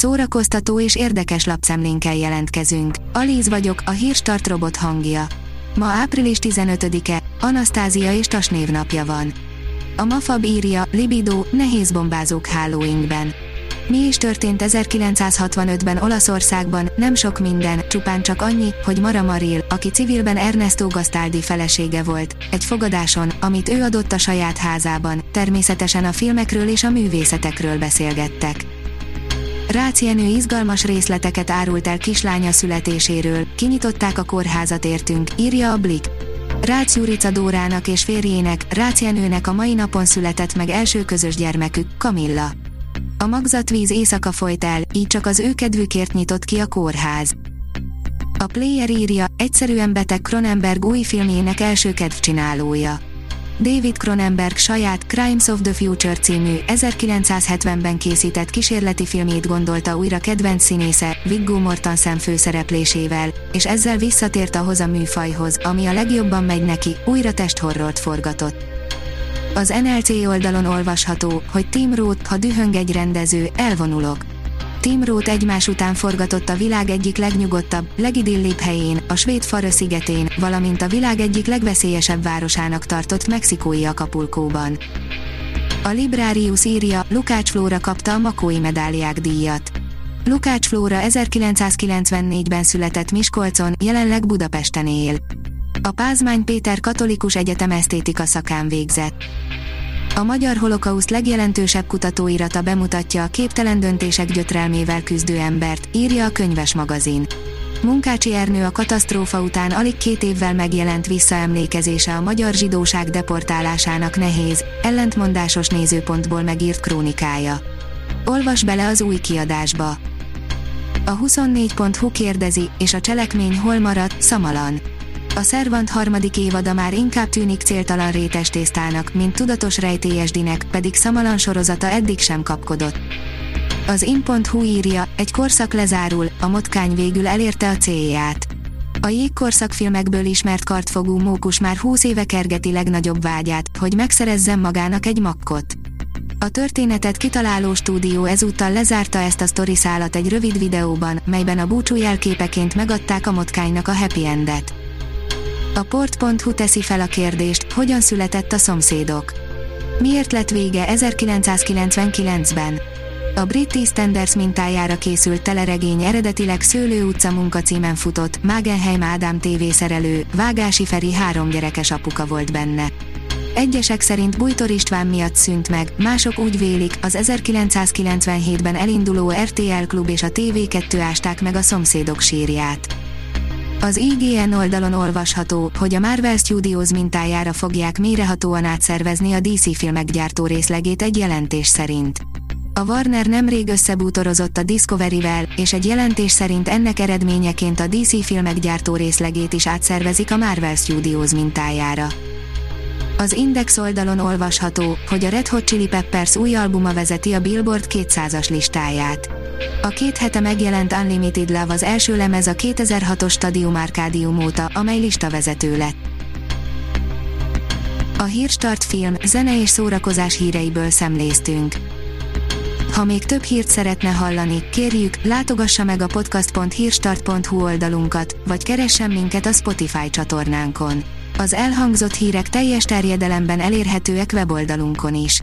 Szórakoztató és érdekes lapszemlénkkel jelentkezünk. Alíz vagyok, a hírstart robot hangja. Ma április 15-e, Anasztázia és Tas névnapja van. A Mafab írja, Libido, nehéz bombázók Halloweenben. Mi is történt 1965-ben Olaszországban, nem sok minden, csupán csak annyi, hogy Mara Maril, aki civilben Ernesto Gastaldi felesége volt, egy fogadáson, amit ő adott a saját házában, természetesen a filmekről és a művészetekről beszélgettek. Rácz izgalmas részleteket árult el kislánya születéséről, kinyitották a kórházat értünk, írja a Blik. Rácz Jurica Dórának és férjének, Rácz a mai napon született meg első közös gyermekük, Kamilla. A magzatvíz éjszaka folyt el, így csak az ő kedvükért nyitott ki a kórház. A player írja, egyszerűen beteg Cronenberg új filmjének első kedvcsinálója. David Cronenberg saját Crimes of the Future című 1970-ben készített kísérleti filmjét gondolta újra kedvenc színésze Viggo Mortensen főszereplésével, és ezzel visszatért ahhoz a műfajhoz, ami a legjobban megy neki, újra testhorrort forgatott. Az NLC oldalon olvasható, hogy Tim Roth, ha dühöng egy rendező, elvonulok. Tim Roth egymás után forgatott a világ egyik legnyugodtabb, legidillibb helyén, a svéd Farö szigetén, valamint a világ egyik legveszélyesebb városának tartott mexikói Acapulcóban. A Librarius írja, Lukács Flóra kapta a Makói medáliák díjat. Lukács Flóra 1994-ben született Miskolcon, jelenleg Budapesten él. A Pázmány Péter Katolikus Egyetem esztétika szakán végzett. A magyar holokauszt legjelentősebb kutatóirata bemutatja a képtelen döntések gyötrelmével küzdő embert, írja a könyves magazin. Munkácsi Ernő a katasztrófa után alig két évvel megjelent visszaemlékezése a magyar zsidóság deportálásának nehéz, ellentmondásos nézőpontból megírt krónikája. Olvas bele az új kiadásba. A 24.hu kérdezi, és a cselekmény hol maradt, Szamalan. A Szervant harmadik évada már inkább tűnik céltalan rétes tésztának, mint tudatos rejtélyesdinek, pedig Szamalan sorozata eddig sem kapkodott. Az in.hu írja, egy korszak lezárul, a motkány végül elérte a célját. A jégkorszak filmekből ismert kartfogú mókus már 20 éve kergeti legnagyobb vágyát, hogy megszerezzen magának egy makkot. A történetet kitaláló stúdió ezúttal lezárta ezt a sztori egy rövid videóban, melyben a búcsú jelképeként megadták a motkánynak a happy endet. A port.hu teszi fel a kérdést, hogyan született a szomszédok. Miért lett vége 1999-ben? A Brit EastEnders mintájára készült teleregény eredetileg Szőlő utca munkacímen futott, Magenheim Ádám tévészerelő, Vágási Feri három gyerekes apuka volt benne. Egyesek szerint Bújtor István miatt szűnt meg, mások úgy vélik, az 1997-ben elinduló RTL klub és a TV2 ásták meg a szomszédok sírját. Az IGN oldalon olvasható, hogy a Marvel Studios mintájára fogják mérehatóan átszervezni a DC filmek gyártó részlegét egy jelentés szerint. A Warner nemrég összebútorozott a Discovery-vel, és egy jelentés szerint ennek eredményeként a DC filmek gyártó részlegét is átszervezik a Marvel Studios mintájára. Az Index oldalon olvasható, hogy a Red Hot Chili Peppers új albuma vezeti a Billboard 200-as listáját. A két hete megjelent Unlimited Love az első lemez a 2006-os Stadium Arcadium óta, amely listavezető lett. A Hírstart film, zene és szórakozás híreiből szemléztünk. Ha még több hírt szeretne hallani, kérjük, látogassa meg a podcast.hírstart.hu oldalunkat, vagy keressen minket a Spotify csatornánkon. Az elhangzott hírek teljes terjedelemben elérhetőek weboldalunkon is.